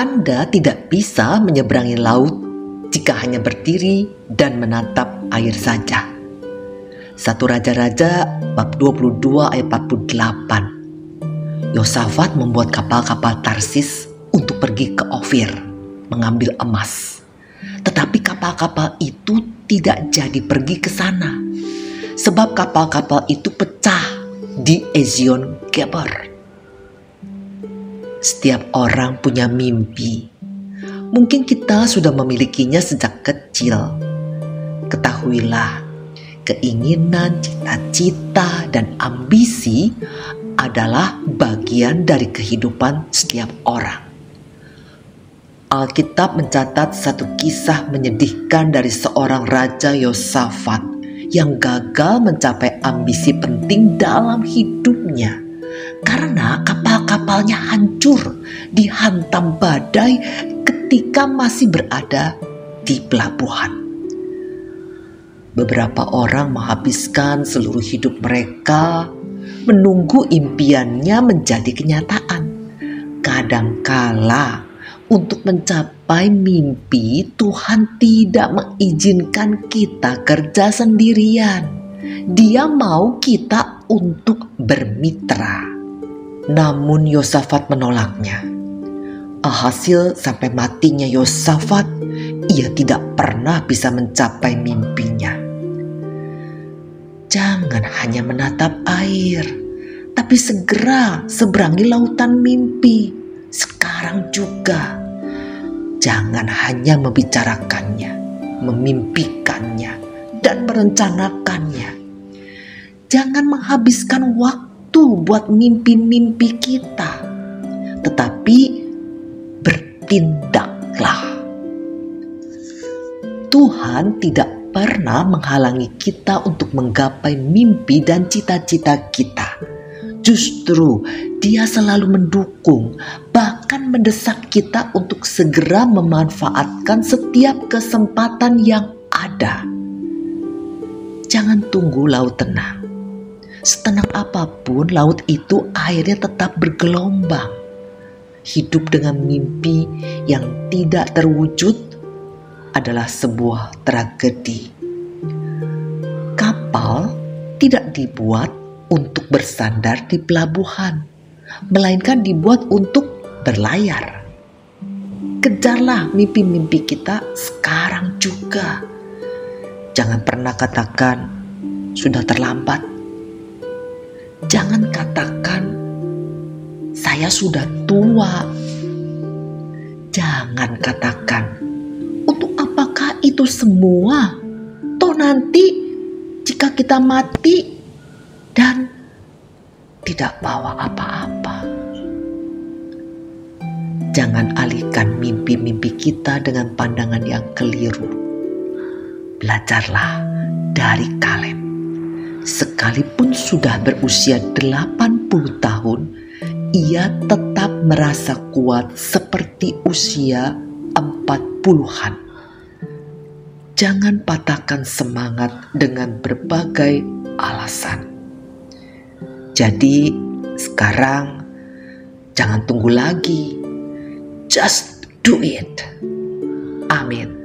Anda tidak bisa menyeberangi laut jika hanya berdiri dan menatap air saja. Satu Raja-Raja bab 22 ayat 48. Yosafat membuat kapal-kapal Tarsis untuk pergi ke Ofir mengambil emas. Tetapi kapal-kapal itu tidak jadi pergi ke sana. Sebab kapal-kapal itu pecah di Ezion Geber. Setiap orang punya mimpi. Mungkin kita sudah memilikinya sejak kecil. Ketahuilah, keinginan, cita-cita, dan ambisi adalah bagian dari kehidupan setiap orang. Alkitab mencatat satu kisah menyedihkan dari seorang raja Yosafat yang gagal mencapai ambisi penting dalam hidupnya karena kapal-kapalnya hancur dihantam badai ketika masih berada di pelabuhan. Beberapa orang menghabiskan seluruh hidup mereka menunggu impiannya menjadi kenyataan. Kadangkala untuk mencapai mimpi Tuhan tidak mengizinkan kita kerja sendirian. Dia mau kita untuk bermitra. Namun Yosafat menolaknya. Alhasil sampai matinya Yosafat, ia tidak pernah bisa mencapai mimpinya. Jangan hanya menatap air, tapi segera seberangi lautan mimpi. Sekarang juga, jangan hanya membicarakannya, memimpikannya, dan merencanakannya. Jangan menghabiskan waktu waktu buat mimpi-mimpi kita, tetapi bertindaklah. Tuhan tidak pernah menghalangi kita untuk menggapai mimpi dan cita-cita kita. Justru dia selalu mendukung, bahkan mendesak kita untuk segera memanfaatkan setiap kesempatan yang ada. Jangan tunggu laut tenang Setenang apa pun laut itu airnya tetap bergelombang. Hidup dengan mimpi yang tidak terwujud adalah sebuah tragedi. Kapal tidak dibuat untuk bersandar di pelabuhan, melainkan dibuat untuk berlayar. Kejarlah mimpi-mimpi kita sekarang juga. Jangan pernah katakan sudah terlambat Jangan katakan, "Saya sudah tua." Jangan katakan, "Untuk apakah itu semua?" Toh, nanti jika kita mati dan tidak bawa apa-apa. Jangan alihkan mimpi-mimpi kita dengan pandangan yang keliru. Belajarlah dari Kaleb sekalipun sudah berusia 80 tahun, ia tetap merasa kuat seperti usia 40-an. Jangan patahkan semangat dengan berbagai alasan. Jadi, sekarang jangan tunggu lagi. Just do it. Amin.